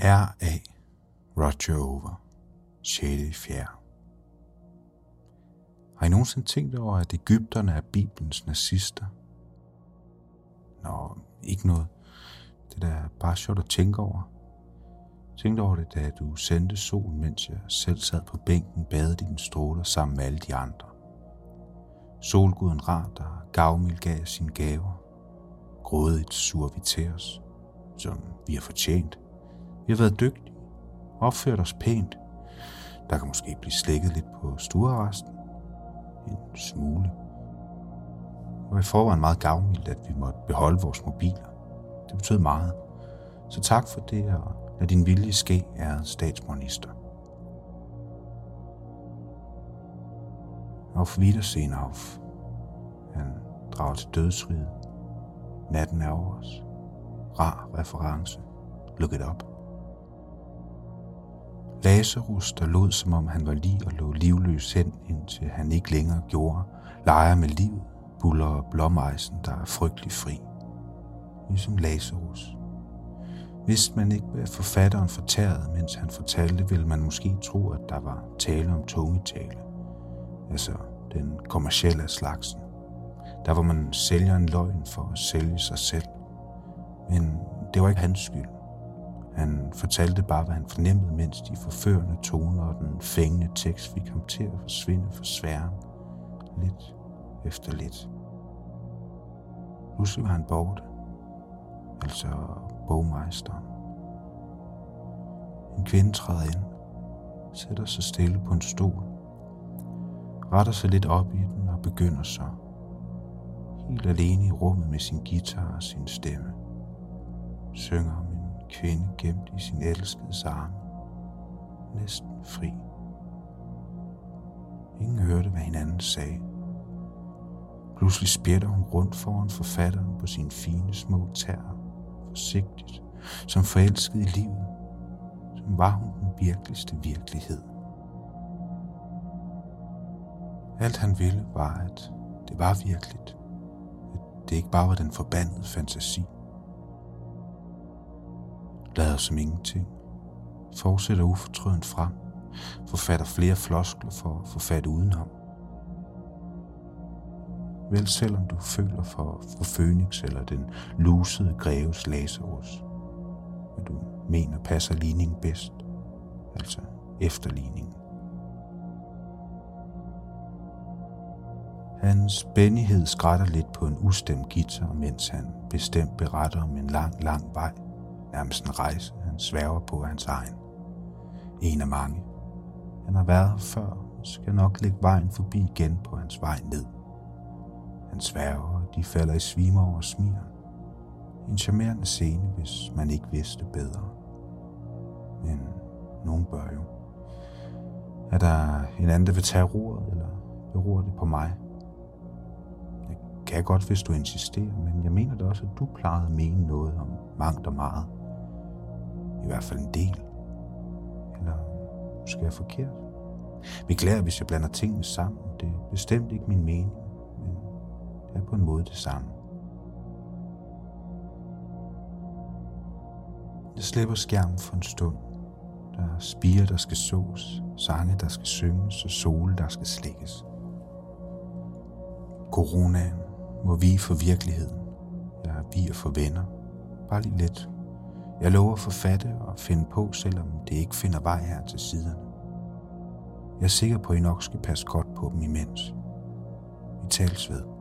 R.A. Roger Over, 6. 4. Har I nogensinde tænkt over, at Ægypterne er Bibelens nazister? Nå, ikke noget. Det er bare sjovt at tænke over. Tænk over det, da du sendte solen, mens jeg selv sad på bænken, badet i den stråler sammen med alle de andre. Solguden Ra, der gavmild gav sine gaver. Grådigt sur vi til os, som vi har fortjent. Vi har været dygtige, opført os pænt. Der kan måske blive slækket lidt på stueresten. En smule. Og i forvejen meget gavmildt, at vi måtte beholde vores mobiler. Det betød meget. Så tak for det, og lad din vilje ske, er statsminister. Auf Wiedersehen auf. Han drager til dødsriget. Natten er over os. Rar reference. Look it up. Lazarus, der lod som om han var lige og lå livløs hen, indtil han ikke længere gjorde, leger med livet, buller blommeisen, der er frygtelig fri. Ligesom Lazarus. Hvis man ikke hvad forfatteren fortærede, mens han fortalte, ville man måske tro, at der var tale om tungetale. Altså den kommercielle af slagsen. Der hvor man sælger en løgn for at sælge sig selv. Men det var ikke hans skyld. Han fortalte bare, hvad han fornemmede, mens de forførende toner og den fængende tekst fik ham til at forsvinde for sværen. Lidt efter lidt. Pludselig var han borte. Altså bogmeisteren. En kvinde træder ind, sætter sig stille på en stol, retter sig lidt op i den og begynder så, helt alene i rummet med sin guitar og sin stemme, synger om kvinde gemt i sin elskede arme, næsten fri. Ingen hørte, hvad hinanden sagde. Pludselig spjætter hun rundt foran forfatteren på sine fine små tær, forsigtigt, som forelsket i livet, som var hun den virkeligste virkelighed. Alt han ville var, at det var virkeligt. At det ikke bare var den forbandede fantasi. Lader som ingenting. Fortsætter ufortrødent frem. Forfatter flere floskler for at få fat udenom. Vel selvom du føler for, for Phoenix eller den lusede greves Lazarus. hvad du mener passer ligningen bedst. Altså efterligningen. Hans spændighed skrætter lidt på en ustemt guitar, mens han bestemt beretter om en lang, lang vej. Nærmest en rejse, han sværger på hans egen. En af mange. Han har været her før og skal nok lægge vejen forbi igen på hans vej ned. Han sværger, og de falder i svimer over smiren. En charmerende scene, hvis man ikke vidste bedre. Men nogen bør jo. Er der en anden, der vil tage roret, eller beror det på mig? Jeg kan godt, hvis du insisterer, men jeg mener da også, at du plejede at mene noget om mangt og meget. I hvert fald en del. Eller måske jeg forkert? Beklager, hvis jeg blander tingene sammen. Det er bestemt ikke min mening, men det er på en måde det samme. Jeg slipper skærmen for en stund. Der er spiger, der skal sås, sange, der skal synges, og sole, der skal slikkes. Coronaen må vi for virkeligheden. Jeg vi for venner. Bare lige lidt. Jeg lover at forfatte og finde på, selvom det ikke finder vej her til siderne. Jeg er sikker på, at I nok skal passe godt på dem imens. Vi tales ved.